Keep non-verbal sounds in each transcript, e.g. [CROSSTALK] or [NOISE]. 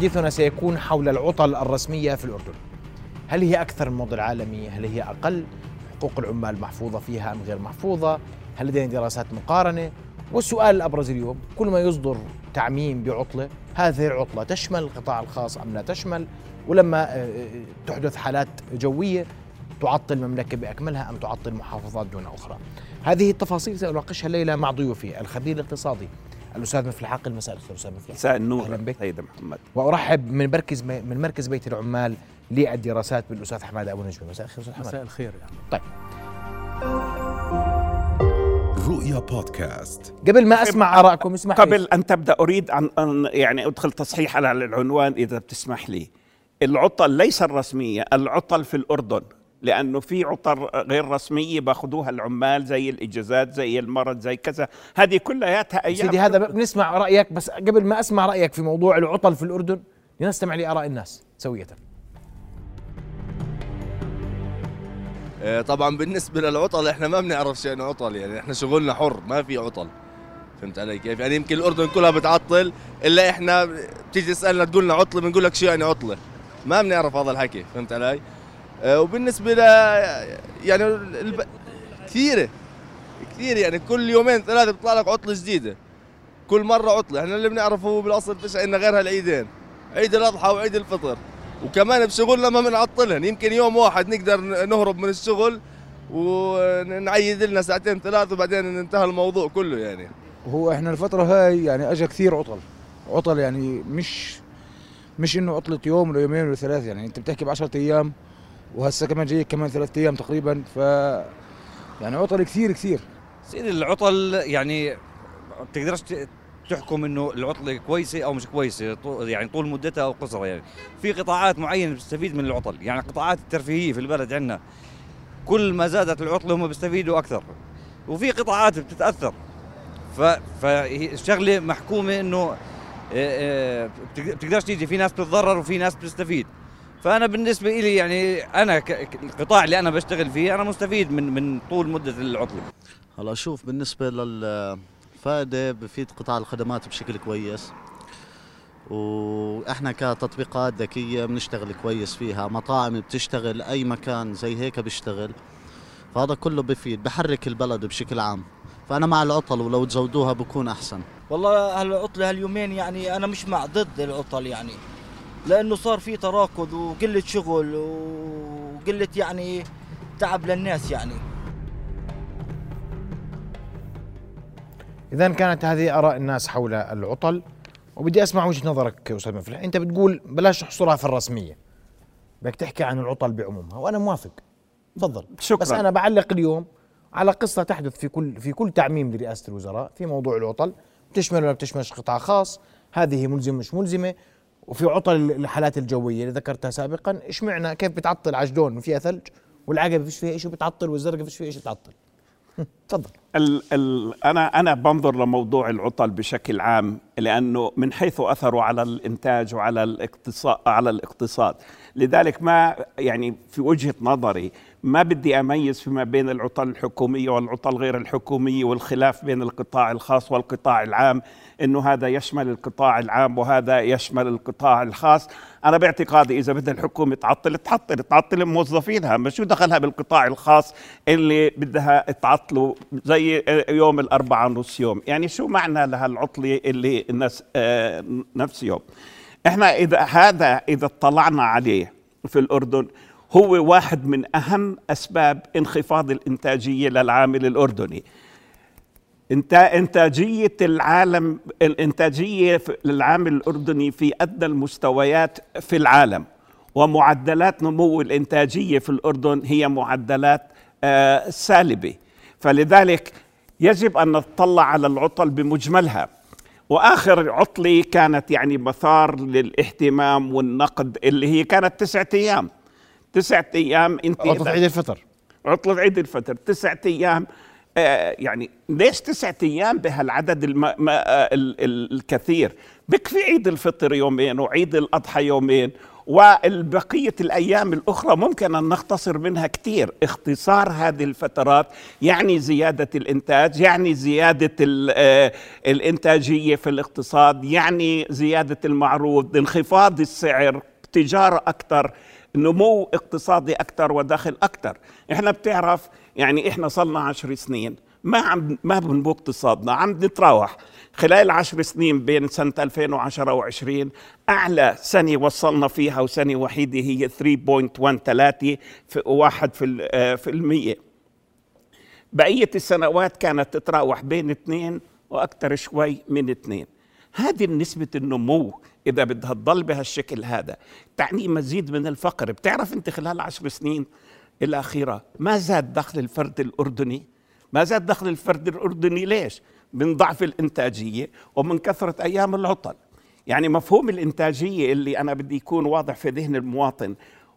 حديثنا سيكون حول العطل الرسمية في الأردن هل هي أكثر من الموضوع العالمي؟ هل هي أقل؟ حقوق العمال محفوظة فيها أم غير محفوظة؟ هل لدينا دراسات مقارنة؟ والسؤال الأبرز اليوم كل ما يصدر تعميم بعطلة هذه العطلة تشمل القطاع الخاص أم لا تشمل ولما آه، آه، تحدث حالات جوية تعطل المملكة بأكملها أم تعطل محافظات دون أخرى هذه التفاصيل سأناقشها الليلة مع ضيوفي الخبير الاقتصادي الأستاذ مثل عاقل مساء الخير أستاذ مثل مساء النور أهلا بك. سيد محمد. وأرحب من مركز من مركز بيت العمال للدراسات بالأستاذ حماد أبو نجم مساء الخير أستاذ حماد مساء الخير يعني. طيب. رؤيا بودكاست. قبل ما أسمع آرائكم اسمح لي. قبل أن تبدأ أريد ان أن يعني أدخل تصحيح على العنوان إذا بتسمح لي. العطل ليس الرسمية العطل في الأردن. لأنه في عطل غير رسميه بأخذوها العمال زي الإجازات زي المرض زي كذا. هذه كلياتها أيام سيدي هذا بنسمع رأيك بس قبل ما أسمع رأيك في موضوع العطل في الأردن لنستمع لآراء الناس سوية. آه، طبعا بالنسبة للعطل إحنا ما بنعرف شيء عطل يعني إحنا شغلنا حر ما في عطل. فهمت علي كيف؟ يعني يمكن الأردن كلها بتعطل إلا إحنا بتيجي تسألنا تقول لنا عطله بنقول لك شو يعني عطلة. ما بنعرف هذا الحكي فهمت علي؟ وبالنسبة ل يعني. كثيرة. كثير يعني كل يومين ثلاثة بيطلع لك عطلة جديدة. كل مرة عطلة. إحنا اللي بنعرفه بالأصل فيش عندنا غير هالعيدين عيد الأضحى وعيد الفطر. وكمان بشغلنا ما بنعطلهن. يمكن يوم واحد نقدر نهرب من الشغل ونعيد لنا ساعتين ثلاث وبعدين انتهى الموضوع كله يعني. هو إحنا الفترة هاي يعني اجى كثير عطل. عطل يعني مش مش إنه عطلة يوم ولا يومين ولا ثلاث يعني. أنت بتحكي ب 10 أيام. وهسه كمان جاي كمان ثلاث أيام تقريبا ف يعني عطل كثير كثير. سيدي العطل يعني بتقدرش تحكم إنه العطلة كويسة أو مش كويسة يعني طول مدتها أو قصرها. يعني في قطاعات معينة بتستفيد من العطل يعني القطاعات الترفيهية في البلد عندنا. كل ما زادت العطلة هم بيستفيدوا أكثر وفي قطاعات بتتأثر. ف فهي الشغله محكومة إنه بتق- بتقدرش تيجي في ناس بتتضرر وفي ناس بتستفيد. فأنا بالنسبة لي يعني أنا القطاع اللي أنا بشتغل فيه أنا مستفيد من من طول مدة العطلة. هلا شوف بالنسبة للفائدة بفيد قطاع الخدمات بشكل كويس وإحنا كتطبيقات ذكية بنشتغل كويس فيها مطاعم بتشتغل أي مكان زي هيك بيشتغل فهذا كله بفيد بحرك البلد بشكل عام. فأنا مع العطل ولو تزودوها بكون أحسن. والله هالعطلة هاليومين يعني أنا مش مع ضد العطل يعني. لأنه صار في تراكض وقلة شغل وقلة يعني تعب للناس يعني. اذا كانت هذه آراء الناس حول العطل وبدي أسمع وجهة نظرك أستاذ مفلح. أنت بتقول بلاش نحصرها في الرسمية بدك تحكي عن العطل بعمومها وأنا موافق. تفضل. شكراً. بس أنا بعلق اليوم على قصة تحدث في كل في كل تعميم لرئاسة الوزراء في موضوع العطل بتشمل ولا بتشملش قطاع خاص هذه ملزمه مش ملزمة وفي عطل الحالات الجوية اللي ذكرتها سابقا. اشمعنا كيف بتعطل عجلون فيها ثلج؟ والعقبه فيش فيها شيء بتعطل والزرقاء فيش فيها شيء بتعطل [LAUGHS] تفضل. ال ال أنا أنا بنظر لموضوع العطل بشكل عام لأنه من حيث أثره على الإنتاج وعلى الاقتصاد على الاقتصاد. لذلك ما يعني في وجهة نظري ما بدي أميز فيما بين العطل الحكومية والعطل غير الحكومية والخلاف بين القطاع الخاص والقطاع العام إنه هذا يشمل القطاع العام وهذا يشمل القطاع الخاص. أنا باعتقادي إذا بدها الحكومة تعطل تعطل تعطل موظفينها. ما شو دخلها بالقطاع الخاص اللي بدها تعطله زي يوم الأربعاء نص يوم؟ يعني شو معنى لهالعطلة اللي الناس آه نفس يوم إحنا إذا هذا إذا اطلعنا عليه في الأردن هو واحد من أهم أسباب انخفاض الإنتاجية للعامل الأردني. انت إنتاجية العالم الإنتاجية في- للعامل الأردني في أدنى المستويات في العالم ومعدلات نمو الإنتاجية في الأردن هي معدلات آه، سالبة. فلذلك يجب أن نطلع على العطل بمجملها. وآخر عطلة كانت يعني مثار للاهتمام والنقد اللي هي كانت تسعة أيام. تسعة أيام انت عطلة عيد الفطر. عطلة عيد الفطر. تسعة أيام آه يعني ليش تسعة أيام بهالعدد الم... ما آه ال... ال... الكثير؟ بكفي عيد الفطر يومين وعيد الأضحى يومين والبقية الأيام الأخرى ممكن أن نختصر منها كثير. اختصار هذه الفترات يعني زيادة الإنتاج يعني زيادة آه، الإنتاجية في الاقتصاد يعني زيادة المعروض انخفاض السعر تجارة أكثر. نمو اقتصادي أكثر ودخل أكثر إحنا بتعرف يعني إحنا صلنا عشر سنين ما عم ما بنمو اقتصادنا عم نتراوح. خلال عشر سنين بين سنة 2010 و20 أعلى سنة وصلنا فيها وسنة وحيدة هي 3.13 في واحد في, آه، في المية. بقية السنوات كانت تتراوح بين اثنين وأكثر شوي من اثنين. هذه نسبة النمو إذا بدها تضل بهالشكل هذا. تعني مزيد من الفقر. بتعرف أنت خلال عشر سنين الأخيرة ما زاد دخل الفرد الأردني؟ ما زاد دخل الفرد الأردني ليش؟ من ضعف الإنتاجية ومن كثرة أيام العطل. يعني مفهوم الإنتاجية اللي أنا بدي يكون واضح في ذهن المواطن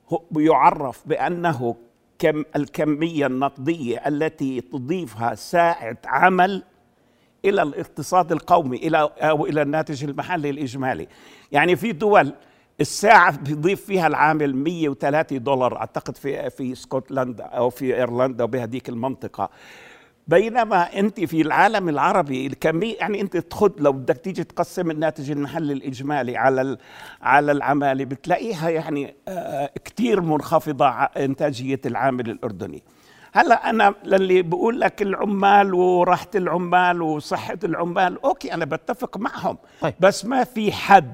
هو يعرف بأنه كم الكمية النقدية التي تضيفها ساعة عمل إلى الاقتصاد القومي إلى أو إلى الناتج المحلي الإجمالي. يعني في دول الساعة بيضيف فيها العامل 103 دولار أعتقد في في اسكتلندا أو في إيرلندا وبهذيك المنطقة. بينما أنت في العالم العربي الكمية يعني أنت تخذ لو بدك تيجي تقسم الناتج المحلي الإجمالي على على العمالة بتلاقيها يعني آه كثير منخفضة إنتاجية العامل الأردني. هلا أنا للي بقول لك العمال وراحة العمال وصحة العمال أوكي أنا بتفق معهم. طيب. بس ما في حد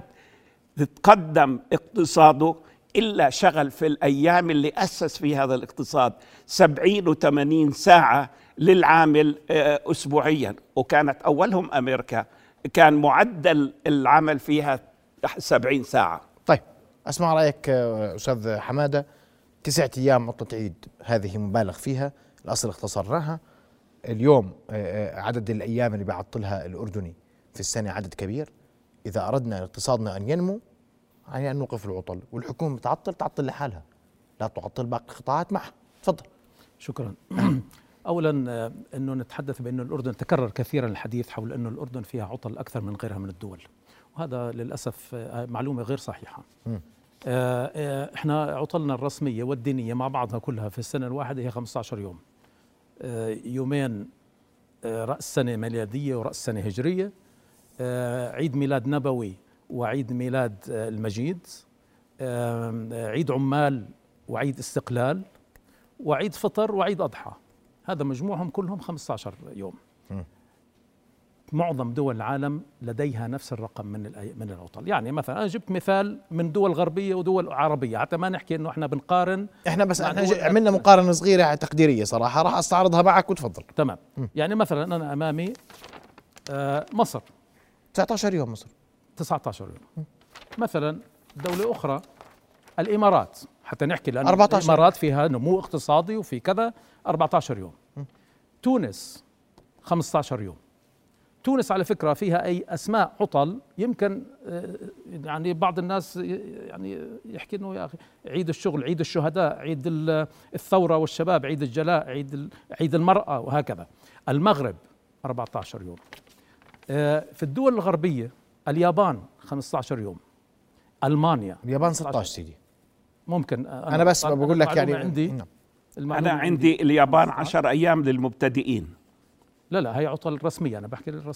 تقدم اقتصاده إلا شغل في الأيام اللي أسس في هذا الاقتصاد 70 و80 ساعة للعامل آه، اسبوعيا. وكانت أولهم أمريكا. كان معدل العمل فيها 70 ساعة. طيب أسمع رأيك آه، أستاذ حمادة. تسعة أيام عطله عيد هذه مبالغ فيها الأصل اختصرناها. اليوم آه، آه، عدد الأيام اللي بيعطلها الأردني في السنة عدد كبير. إذا أردنا اقتصادنا أن ينمو يعني أن نوقف العطل. والحكومة بتعطل تعطل لحالها. لا تعطل باقي القطاعات معها. تفضل. شكرا. [CLEARS THROAT] اولا آه، إنه نتحدث بانه الأردن تكرر كثيرا الحديث حول انه الأردن فيها عطل أكثر من غيرها من الدول. وهذا للأسف معلومة غير صحيحة. آه، آه، إحنا عطلنا الرسمية والدينية مع بعضها كلها في السنة الواحدة هي 15 يوم. آه، يومين رأس سنة ميلادية ورأس سنة هجرية. عيد ميلاد نبوي وعيد ميلاد المجيد. عيد عمال وعيد استقلال. وعيد فطر وعيد أضحى. هذا مجموعهم كلهم 15 يوم. معظم دول العالم لديها نفس الرقم من من العطل يعني مثلا أنا جبت مثال من دول غربية ودول عربية. حتى ما نحكي إنه إحنا بنقارن. إحنا بس إحنا. ج- عملنا مقارنة صغيرة تقديرية صراحة. راح أستعرضها معك وتفضل. تمام. يعني مثلا أنا أمامي آه، مصر. 19 يوم مصر. 19 يوم. مثلا دولة أخرى الإمارات. حتى نحكي لأن 14. الإمارات فيها نمو اقتصادي وفي كذا 14 يوم. تونس 15 يوم. تونس على فكرة فيها أي أسماء عطل يمكن آه، يعني بعض الناس يعني يحكي إنه يا أخي عيد الشغل عيد الشهداء عيد ال- الثورة والشباب عيد الجلاء عيد عيد المرأة وهكذا. المغرب 14 يوم. آه، في الدول الغربية اليابان 15 يوم. ألمانيا اليابان 16 سيدي ممكن أنا بس بقول لك يعني عندي. نعم. أنا عندي اليابان 10 أيام للمبتدئين. لا لا هي عطل رسمية أنا بحكي آه،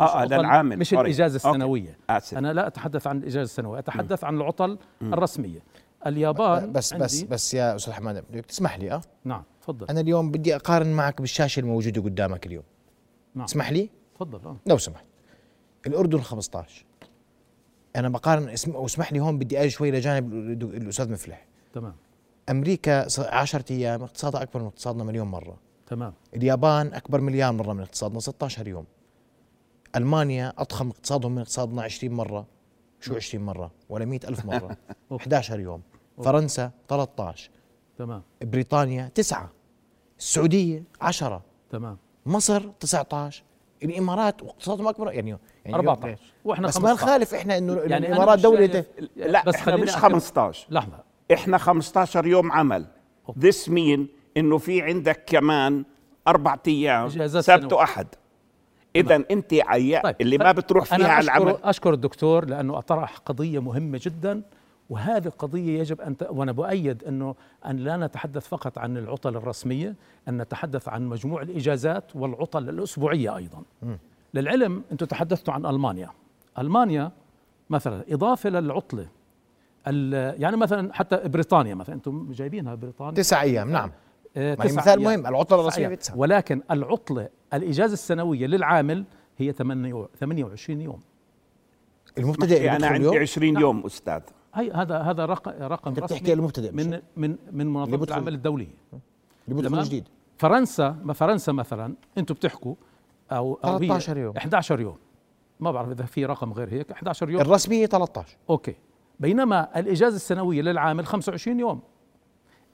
آه، عطل- للعامل، مش سوري. الإجازة okay. السنوية. اسف أنا لا أتحدث عن الإجازة السنوية أتحدث عن العطل الرسمية. اليابان بس بس عندي- بس يا أستاذ حماده بدك تسمح لي آه؟ نعم تفضل. أنا اليوم بدي أقارن معك بالشاشة الموجودة قدامك اليوم. نعم. اسمح لي؟ تفضل آه. لو سمحت. الأردن 15 أنا بقارن اسم واسمح لي هون بدي أجي شوي لجانب ال- الأستاذ مفلح. تمام. أمريكا 10 أيام اقتصادها أكبر من اقتصادنا مليون مرة. تمام. اليابان أكبر مليار مرة من اقتصادنا 16 يوم. ألمانيا أضخم اقتصادهم من اقتصادنا 20 مرة. شو 20 مرة؟ ولا 100 ألف مرة. [LAUGHS] 11 يوم. فرنسا 13 تمام. بريطانيا 9 السعودية 10 تمام. مصر 19 الإمارات واقتصادهم أكبر يعني يعني 14 وإحنا بس ما 15. نخالف إحنا إنه يعني الإمارات دولة لا بس إحنا مش أحكي- 15 لحظة. إحنا 15 يوم عمل. this mean إنه في عندك كمان أربع أيام سبت. وأحد. اذا أنت عيا طيب اللي ما بتروح فيها أنا على العمل. أشكر الدكتور لأنه أطرح قضية مهمة جدا وهذه القضية يجب أن ت... وأنا بؤيد أنه أن لا نتحدث فقط عن العطل الرسمية أن نتحدث عن مجموع الإجازات والعطل الأسبوعية أيضا. للعلم أنتم تحدثتوا عن ألمانيا. ألمانيا مثلا إضافة للعطلة ال- يعني مثلا حتى بريطانيا مثلا أنتم جايبينها بريطانيا؟ تسع أيام نعم. ما هي مثال. مهم العطلة الرسميه ولكن العطلة الإجازة السنوية للعامل هي 28 يوم. المبتدئ اللي أنا عندي اليوم 20 يوم أستاذ. هي هذا هذا رقم رقم أنت رسمي بتحكي المبتدئ من من من منظمة بدخل- العمل الدولية. اللي بيدخل تمام؟ جديد. فرنسا ما فرنسا مثلا أنتم بتحكوا أو أو هي 13 يوم. 11 يوم. ما بعرف إذا في رقم غير هيك 11 يوم. الرسمية 13 أوكي. بينما الإجازة السنوية للعامل 25 يوم.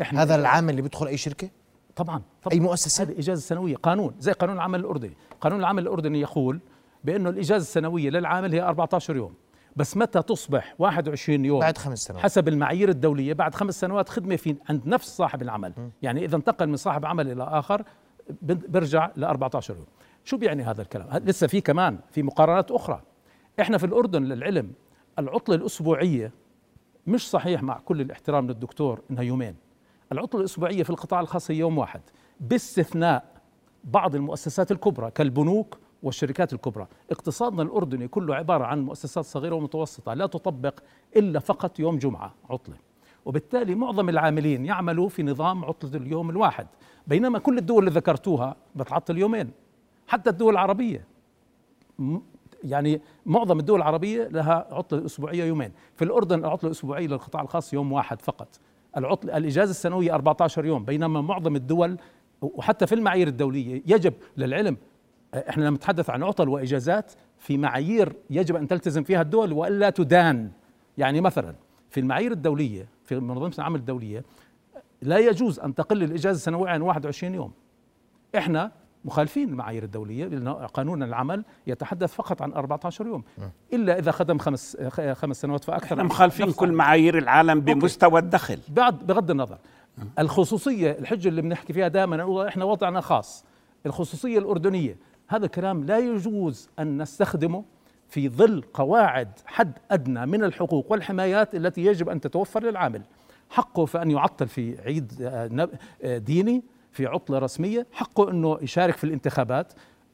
إحنا هذا العامل اللي بيدخل أي شركة؟ طبعا طبعا. أي مؤسسة؟ هذه إجازة سنوية قانون زي قانون العمل الأردني. قانون العمل الأردني يقول بأنه الإجازة السنوية للعامل هي 14 يوم. بس متى تصبح 21 يوم؟ بعد خمس سنوات. حسب المعايير الدولية بعد خمس سنوات خدمة في عند نفس صاحب العمل. يعني إذا انتقل من صاحب عمل إلى آخر بن- بيرجع ل 14 يوم. شو بيعني هذا الكلام؟ لسه في كمان في مقارنات أخرى. إحنا في الأردن للعلم العطلة الأسبوعية مش صحيح مع كل الاحترام للدكتور إنها يومين. العطلة الأسبوعية في القطاع الخاص هي يوم واحد. باستثناء بعض المؤسسات الكبرى كالبنوك والشركات الكبرى. اقتصادنا الأردني كله عبارة عن مؤسسات صغيرة ومتوسطة لا تطبق إلا فقط يوم جمعة عطلة. وبالتالي معظم العاملين يعملوا في نظام عطلة اليوم الواحد. بينما كل الدول اللي ذكرتوها بتعطل يومين حتى الدول العربية. يعني معظم الدول العربية لها عطلة أسبوعية يومين. في الأردن العطلة الأسبوعية للقطاع الخاص يوم واحد فقط. العطل الإجازة السنوية 14 يوم بينما معظم الدول وحتى في المعايير الدولية يجب للعلم إحنا لما نتحدث عن عطل وإجازات في معايير يجب أن تلتزم فيها الدول وألا تدان. يعني مثلا في المعايير الدولية في منظمة العمل الدولية لا يجوز أن تقل الإجازة السنوية عن 21 يوم. إحنا مخالفين المعايير الدولية لأن قانون العمل يتحدث فقط عن 14 يوم. إلا إذا خدم خمس خمس سنوات فأكثر. إحنا مخالفين كل معايير العالم بمستوى الدخل. بعد بغض النظر. الخصوصية الحجة اللي بنحكي فيها دائما نقول إحنا وضعنا خاص. الخصوصية الأردنية. هذا الكلام لا يجوز أن نستخدمه في ظل قواعد حد أدنى من الحقوق والحمايات التي يجب أن تتوفر للعامل. حقه في أن يعطل في عيد آه، نب- آه، ديني في عطلة رسمية حقه إنه يشارك في الانتخابات.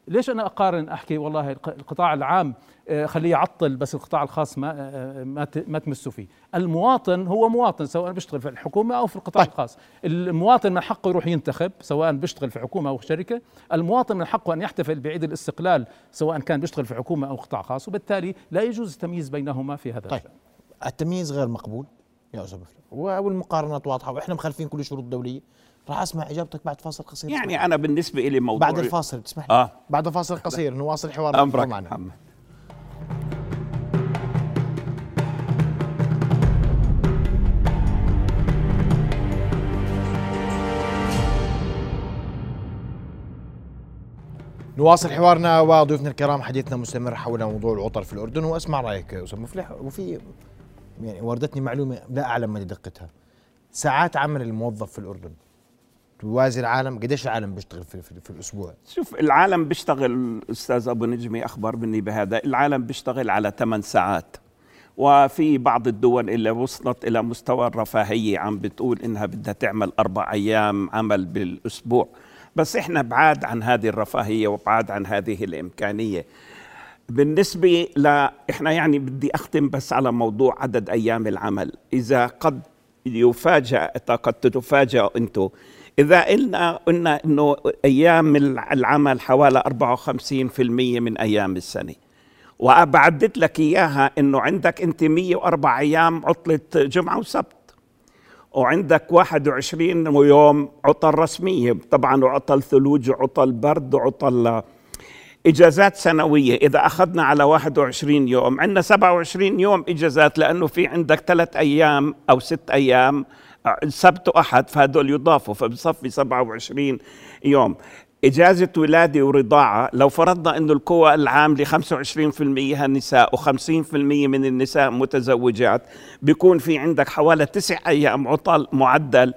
ليش أنا أقارن؟ أحكي والله الق- القطاع العام آه، خليه يعطل بس القطاع الخاص ما آه، ما ت- ما تمسه فيه. المواطن هو مواطن سواء بيشتغل في الحكومة أو في القطاع طيب. الخاص. المواطن من حقه يروح ينتخب سواء بيشتغل في حكومة أو شركة. المواطن من حقه أن يحتفل بعيد الاستقلال سواء كان بيشتغل في حكومة أو قطاع خاص. وبالتالي لا يجوز التمييز بينهما في هذا طيب. الشأن. التمييز غير مقبول يا أستاذ والمقارنات واضحة وإحنا مخالفين كل الشروط الدولية. راح أسمع إجابتك بعد فاصل قصير. يعني أنا بالنسبة لي موضوع بعد الفاصل تسمح لي. آه. بعد فاصل قصير نواصل حوارنا أمرك معنا. محمد. نواصل حوارنا وضيوفنا الكرام حديثنا مستمر حول موضوع العطل في الأردن. وأسمع رأيك يا أستاذ مفلح. وفي يعني وردتني معلومة لا أعلم مدى دقتها. ساعات عمل الموظف في الأردن توازي العالم؟ قديش العالم بيشتغل في, في, في الأسبوع؟ شوف العالم بيشتغل أستاذ أبو نجمي اخبر مني بهذا. العالم بيشتغل على 8 ساعات. وفي بعض الدول اللي وصلت إلى مستوى الرفاهية عم بتقول إنها بدها تعمل أربع أيام عمل بالأسبوع. بس إحنا بعاد عن هذه الرفاهية وبعاد عن هذه الإمكانية. بالنسبة ل إحنا يعني بدي أختم بس على موضوع عدد أيام العمل، إذا قد يفاجأ قد تتفاجأ أنتم إذا قلنا قلنا إنه أيام الع- العمل حوالي 54% من أيام السنة. وبعدت لك إياها إنه عندك أنت 104 أيام عطلة جمعة وسبت. وعندك 21 يوم عطل رسمية. طبعا وعطل ثلوج وعطل برد وعطل إجازات سنوية. إذا أخذنا على 21 يوم عندنا 27 يوم إجازات لأنه في عندك ثلاث أيام أو ست أيام آه، سبت واحد فهدول يضافوا فبصفي 27 يوم. إجازة ولادة ورضاعة لو فرضنا أنه القوى العاملة 25% نساء و50% من النساء متزوجات بيكون في عندك حوالي تسع أيام عطل معدل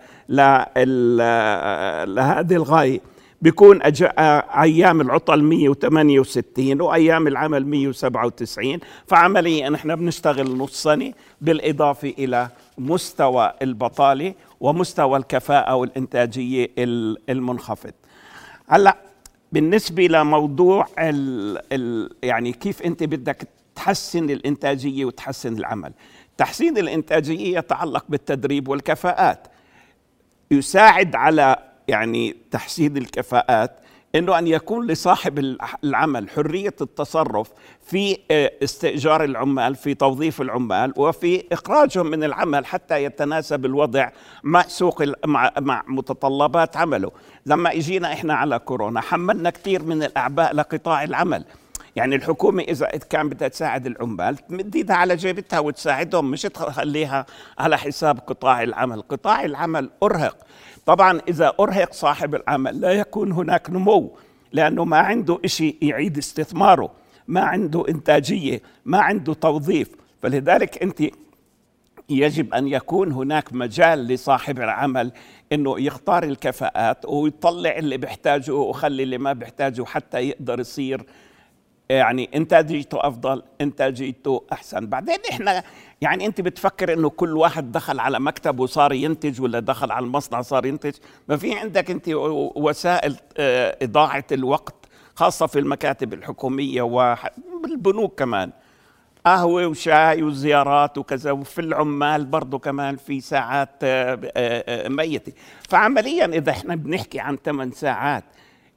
لهذه الغاية. بيكون أيام العطل 168 وأيام العمل 197 فعمليا إحنا بنشتغل نص سنة بالإضافة إلى مستوى البطالة ومستوى الكفاءة والإنتاجية ال- المنخفض. هلأ بالنسبة لموضوع ال ال يعني كيف أنت بدك تحسن الإنتاجية وتحسن العمل. تحسين الإنتاجية يتعلق بالتدريب والكفاءات. يساعد على يعني تحسين الكفاءات إنه أن يكون لصاحب الع- العمل حرية التصرف في آه، استئجار العمال في توظيف العمال وفي إخراجهم من العمل حتى يتناسب الوضع مع سوق مع متطلبات عمله. لما اجينا إحنا على كورونا حملنا كثير من الأعباء لقطاع العمل. يعني الحكومة إذا كان بدها تساعد العمال تمد ايدها على جيبتها وتساعدهم مش تخليها على حساب قطاع العمل. قطاع العمل أرهق. طبعا إذا أرهق صاحب العمل لا يكون هناك نمو لأنه ما عنده إشي يعيد استثماره ما عنده إنتاجية ما عنده توظيف. فلذلك أنت يجب أن يكون هناك مجال لصاحب العمل إنه يختار الكفاءات ويطلع اللي بيحتاجه ويخلي اللي ما بيحتاجه حتى يقدر يصير يعني انتاجيته أفضل انتاجيته أحسن. بعدين إحنا يعني انت بتفكر إنه كل واحد دخل على مكتب وصار ينتج ولا دخل على المصنع صار ينتج؟ ما في عندك انت وسائل آه، إضاعة الوقت خاصة في المكاتب الحكومية والبنوك كمان. قهوة وشاي وزيارات وكذا وفي العمال برضه كمان في ساعات آه، آه، ميتة. فعمليا إذا إحنا بنحكي عن 8 ساعات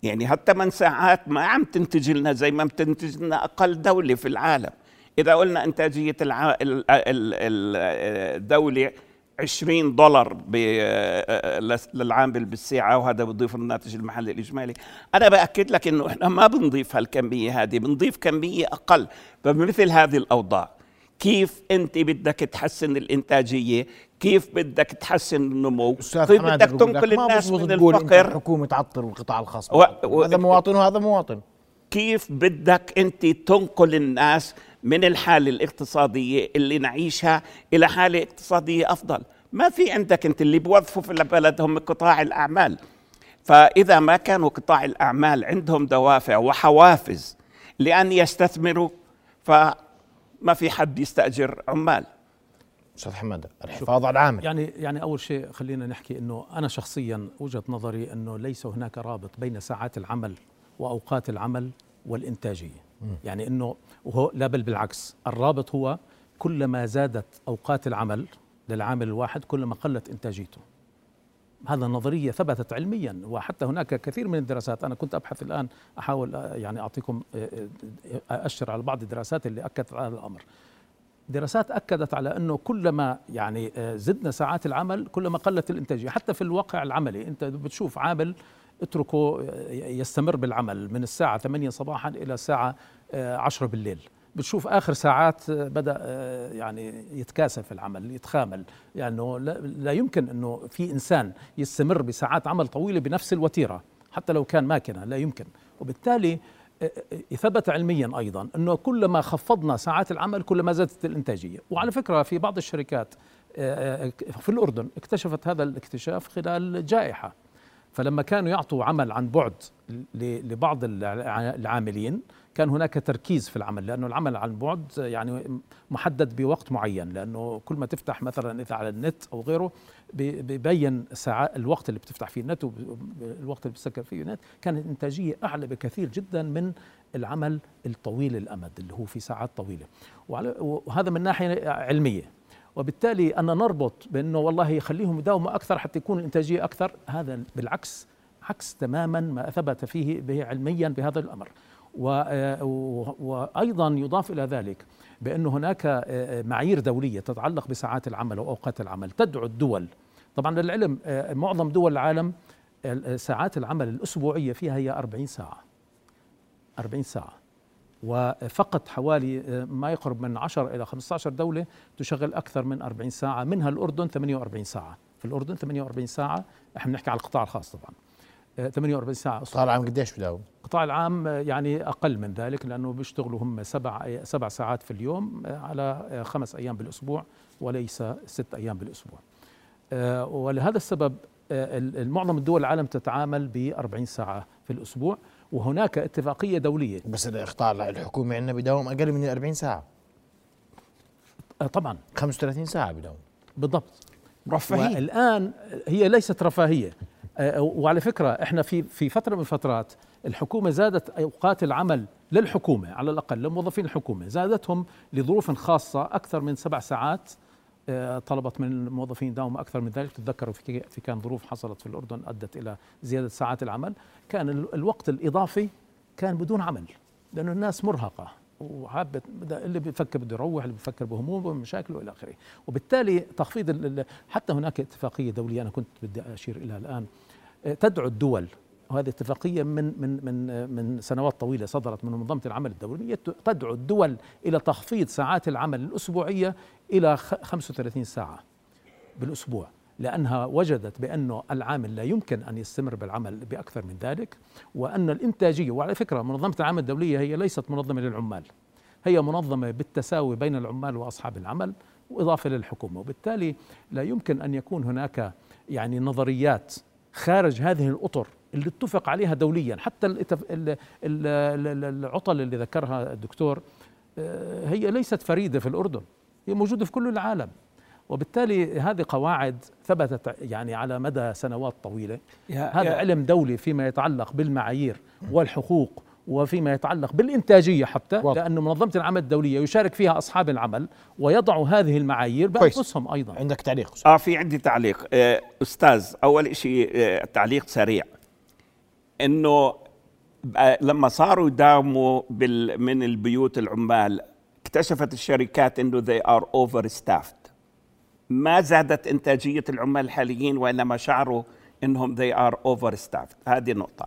يعني هالثمان ساعات ما عم تنتج لنا زي ما بتنتج لنا أقل دولة في العالم. إذا قلنا إنتاجية الع... ال- ال- ال- الدولة 20 دولار للعامل بالساعة وهذا بضيف الناتج المحلي الإجمالي. أنا بأكد لك إنه إحنا ما بنضيف هالكمية هذه بنضيف كمية أقل. فبمثل هذه الأوضاع كيف أنت بدك تحسن الإنتاجية؟ كيف بدك تحسن النمو؟ كيف بدك تنقل الناس من الفقر؟ الحكومة تعطل القطاع الخاص. و- و- هذا مواطن وهذا مواطن. كيف بدك أنت تنقل الناس من الحالة الاقتصادية اللي نعيشها إلى حالة اقتصادية أفضل؟ ما في عندك أنت اللي بوظفوا في البلد هم قطاع الأعمال. فإذا ما كانوا قطاع الأعمال عندهم دوافع وحوافز لأن يستثمروا فما في حد يستأجر عمال. أستاذ حماد الحفاظ على العامل. يعني يعني أول شيء خلينا نحكي إنه أنا شخصيا وجهة نظري إنه ليس هناك رابط بين ساعات العمل وأوقات العمل والإنتاجية. يعني إنه وهو لا بل بالعكس الرابط هو كلما زادت أوقات العمل للعامل الواحد كلما قلت إنتاجيته. هذا نظريه ثبتت علميا وحتى هناك كثير من الدراسات أنا كنت أبحث الآن أحاول آه، يعني أعطيكم آه، آه، أشر على بعض الدراسات اللي أكدت على هذا الأمر. دراسات أكدت على أنه كلما يعني آه، زدنا ساعات العمل كلما قلت الإنتاجية. حتى في الواقع العملي أنت بتشوف عامل اتركه آه، يستمر بالعمل من الساعة 8 صباحا إلى الساعة آه، 10 بالليل. بتشوف آخر ساعات آه، بدأ آه، يعني يتكاسل في العمل يتخامل. لأنه لا, لا يمكن إنه في إنسان يستمر بساعات عمل طويلة بنفس الوتيرة حتى لو كان ماكنة لا يمكن. وبالتالي آه، آه، ثبت علميا أيضا أنه كلما خفضنا ساعات العمل كلما زادت الإنتاجية. وعلى فكرة في بعض الشركات آه، آه، في الأردن اكتشفت هذا الاكتشاف خلال الجائحه فلما كانوا يعطوا عمل عن بعد لبعض الع- العاملين كان هناك تركيز في العمل لأنه العمل عن بعد يعني محدد بوقت معين لأنه كل ما تفتح مثلا إذا على النت أو غيره بيبين ساعات الوقت اللي بتفتح فيه النت والوقت اللي بتسكر فيه النت كانت الانتاجيه أعلى بكثير جدا من العمل الطويل الأمد اللي هو في ساعات طويلة. وهذا من ناحية علمية. وبالتالي أن نربط بأنه والله يخليهم يداوموا أكثر حتى يكون الإنتاجية أكثر. هذا بالعكس عكس تماما ما ثبت فيه به علميا بهذا و- وأيضا يضاف إلى ذلك بأن هناك آه، معايير دولية تتعلق بساعات العمل وأوقات العمل تدعو الدول. طبعا للعلم آه، معظم دول العالم آه، ساعات العمل الأسبوعية فيها هي 40 ساعة. 40 ساعة. وفقط حوالي آه، ما يقرب من 10 إلى 15 دولة تشغل أكثر من 40 ساعة منها الأردن 48 ساعة. في الأردن 48 ساعة إحنا بنحكي على القطاع الخاص طبعا. آه، 48 ساعة القطاع العام قديش بداوم؟ القطاع العام يعني أقل من ذلك لأنه بيشتغلوا هم سبع سبع ساعات في اليوم على خمس أيام بالأسبوع وليس ست أيام بالأسبوع. آه، ولهذا السبب آه، معظم الدول العالم تتعامل ب 40 ساعة في الأسبوع وهناك اتفاقية دولية. بس الاقطاع الحكومي عندنا بداوم أقل من ال 40 ساعة. آه، طبعا. 35 ساعة بداوم. بالضبط. مرفهين والآن هي ليست رفاهية. وعلى فكرة إحنا في في فترة من الفترات الحكومة زادت أوقات العمل للحكومة على الأقل لموظفين الحكومة زادتهم لظروف خاصة أكثر من سبع ساعات آه، طلبت من الموظفين داوم أكثر من ذلك. تتذكروا في في كان ظروف حصلت في الأردن أدت إلى زيادة ساعات العمل. كان ال- الوقت الإضافي كان بدون عمل لأنه الناس مرهقة. وحابة بدأ- اللي بيفكر بده يروح اللي بيفكر بهمومه ومشاكله إلى آخره. وبالتالي تخفيض حتى هناك اتفاقية دولية أنا كنت بدي أشير اليها الآن آه، تدعو الدول وهذه اتفاقية من من من من سنوات طويلة صدرت من منظمة العمل الدولية تدعو الدول إلى تخفيض ساعات العمل الأسبوعية إلى خ- 35 ساعة بالأسبوع. لأنها وجدت بانه العامل لا يمكن أن يستمر بالعمل بأكثر من ذلك وأن الإنتاجية وعلى فكرة منظمة العمل الدولية هي ليست منظمة للعمال هي منظمة بالتساوي بين العمال وأصحاب العمل وإضافة للحكومة. وبالتالي لا يمكن أن يكون هناك يعني نظريات خارج هذه الأطر اللي اتفق عليها دوليا. حتى العطل اللي ذكرها الدكتور آه، هي ليست فريدة في الأردن هي موجودة في كل العالم. وبالتالي هذه قواعد ثبتت يعني على مدى سنوات طويلة. يا- هذا يا- علم دولي فيما يتعلق بالمعايير والحقوق وفيما يتعلق بالإنتاجية حتى واضح. لأن منظمة العمل الدولية يشارك فيها أصحاب العمل ويضعوا هذه المعايير. بأنفسهم أيضا. عندك تعليق آه في عندي تعليق. آه، أستاذ أول شيء آه، تعليق سريع. إنه بقى لما صاروا يداوموا بال من البيوت العمال اكتشفت الشركات إنه they are overstaffed. ما زادت إنتاجية العمال الحاليين وإنما شعروا إنهم they are overstaffed. هذه نقطه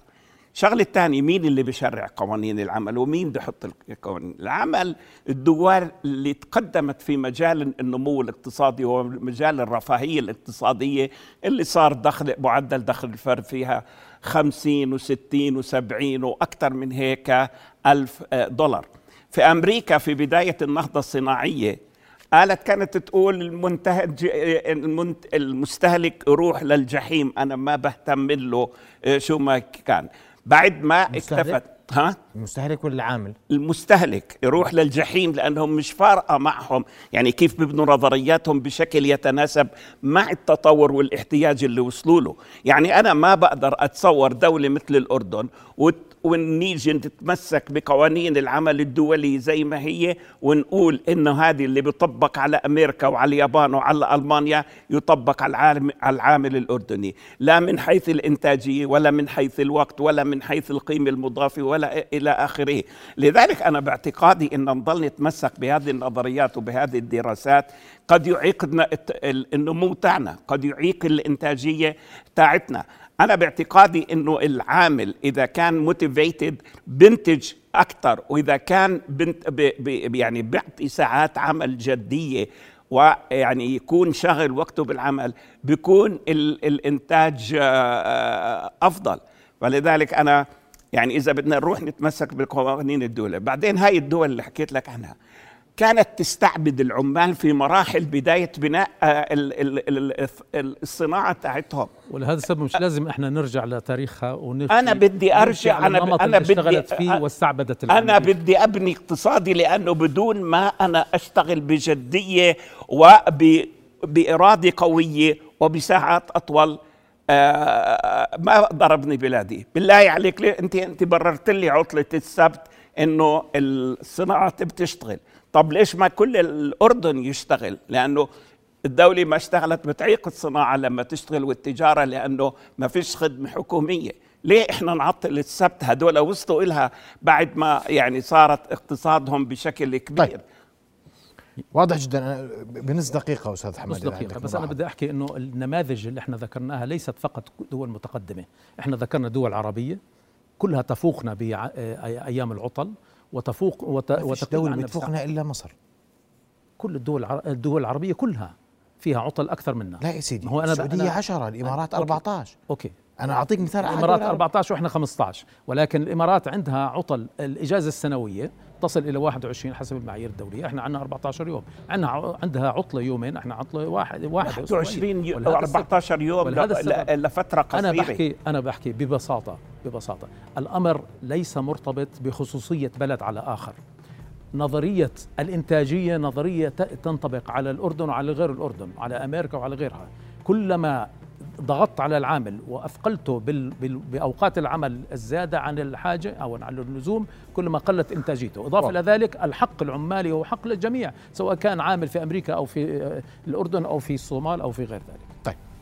الشغله الثانية مين اللي بيشرع قوانين العمل؟ ومين بيحط القوانين العمل؟ الدول اللي تقدمت في مجال النمو الاقتصادي ومجال الرفاهية الاقتصادية اللي صار دخل معدل دخل الفرد فيها 50 و60 و70 وأكثر من هيك ألف آه، دولار. في أمريكا في بداية النهضة الصناعية قالت كانت تقول المنتهج المنت المستهلك يروح للجحيم أنا ما بهتم له آه، شو ما كان. بعد ما المستهلك؟ اكتفت ها؟ المستهلك ولا العامل؟ المستهلك يروح للجحيم لأنهم مش فارقة معهم. يعني كيف بيبنوا نظرياتهم بشكل يتناسب مع التطور والاحتياج اللي وصلوا له. يعني أنا ما بقدر أتصور دولة مثل الأردن وت- ونيجي نتمسك بقوانين العمل الدولي زي ما هي ونقول إنه هذه اللي بيطبق على أمريكا وعلى اليابان وعلى ألمانيا يطبق على العالم على العامل الأردني. لا من حيث الإنتاجية ولا من حيث الوقت ولا من حيث القيمة المضافة ولا إلى آخره. لذلك أنا باعتقادي إن نضل نتمسك بهذه النظريات وبهذه الدراسات. قد يعيقنا النمو تاعنا قد يعيق الإنتاجية تاعتنا. أنا باعتقادي إنه العامل إذا كان موتيفيتد بنتج أكثر وإذا كان بنت يعني بيعطي ساعات عمل جدية ويعني يكون شغل وقته بالعمل بيكون ال الإنتاج آه، آه، أفضل. ولذلك أنا يعني إذا بدنا نروح نتمسك بالقوانين الدولة. بعدين هاي الدول اللي حكيت لك عنها كانت تستعبد العمال في مراحل بداية بناء آه، ال- ال- ال- ال- الصناعة تاعتهم ولهذا السبب مش لازم إحنا نرجع لتاريخها ونحكي أنا بدي ب- للنمط أنا اللي بدي- اشتغلت فيه أ- واستعبدت أنا العمل. بدي أبني اقتصادي لأنه بدون ما أنا أشتغل بجدية وباراده قوية وبساعات أطول آه، ما أقدر أبني بلادي. بالله عليك ليه أنت أنت بررت لي عطلة السبت إنه الصناعة بتشتغل. طب ليش ما كل الأردن يشتغل؟ لأنه الدولة ما اشتغلت بتعيق الصناعة لما تشتغل والتجارة لأنه ما فيش خدمة حكومية. ليه إحنا نعطل السبت؟ هدول وصلوا إلها بعد ما يعني صارت اقتصادهم بشكل كبير. طيب. واضح جدا. بنص دقيقة أستاذ حماد نص عندك بس أنا ملاحظة. بدي أحكي إنه النماذج اللي إحنا ذكرناها ليست فقط دول متقدمة، إحنا ذكرنا دول عربية كلها تفوقنا بأيام العطل. وتفوق وت... ما فيش وتقل عنا بتفوقنا إلا مصر. كل الدول الدول العربية كلها فيها عطل أكثر منا لا يا سيدي هو أنا السعودية أنا- 10 الإمارات okay. 14 أوكي. أنا أعطيك مثال على الإمارات دول العرب. 14 وإحنا 15 ولكن الإمارات عندها عطل الإجازة السنوية تصل إلى 21 حسب المعايير الدولية. إحنا عندنا 14 يوم. عندنا عندها عطلة يومين إحنا عطلة واحد واحد 21 يو- ولهذا أو 14 يوم لفتره قصيره أنا بحكي أنا بحكي ببساطة. ببساطة. الأمر ليس مرتبط بخصوصية بلد على آخر. نظرية الإنتاجية نظرية ت- تنطبق على الأردن وعلى غير الأردن على أمريكا وعلى غيرها. كلما ضغطت على العامل بال بأوقات العمل الزيادة عن الحاجة أو عن اللزوم كلما قلت إنتاجيته. إضافة إلى ذلك الحق العمالي هو حق للجميع سواء كان عامل في أمريكا أو في آه، الأردن أو في الصومال أو في غير ذلك.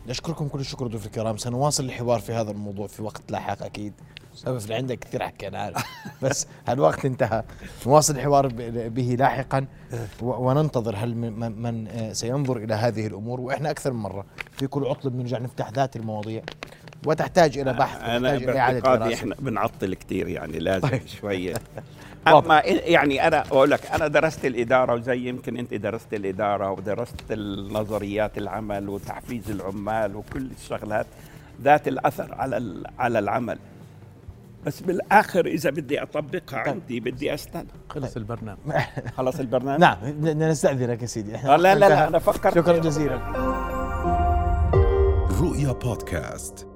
نشكركم كل الشكر ضيوف الكرام. سنواصل الحوار في هذا الموضوع في وقت لاحق أكيد. سبب اللي عندك كثير حكي أنا عارف. [LAUGHS] بس الوقت انتهى. نواصل الحوار به لاحقا. و- وننتظر هل من, سينظر إلى هذه الأمور. وإحنا أكثر من مرة في كل عطله بنرجع نفتح ذات المواضيع. وتحتاج إلى بحث أنا وتحتاج إلى إعادة باعتقادي إحنا بنعطل كثير يعني لازم طيب. شوية. [LAUGHS] أما يعني أنا أقول لك أنا درست الإدارة وزي يمكن أنت درست الإدارة ودرست النظريات العمل وتحفيز العمال وكل الشغلات ذات الأثر على ال- على العمل. بس بالآخر إذا بدي أطبقها عندي بدي أستنى. خلص البرنامج. [LAUGHS] خلص البرنامج؟ نعم بدنا نستأذنك يا سيدي. لا لا لا أنا فكرت. شكرا جزيلا. رؤيا بودكاست.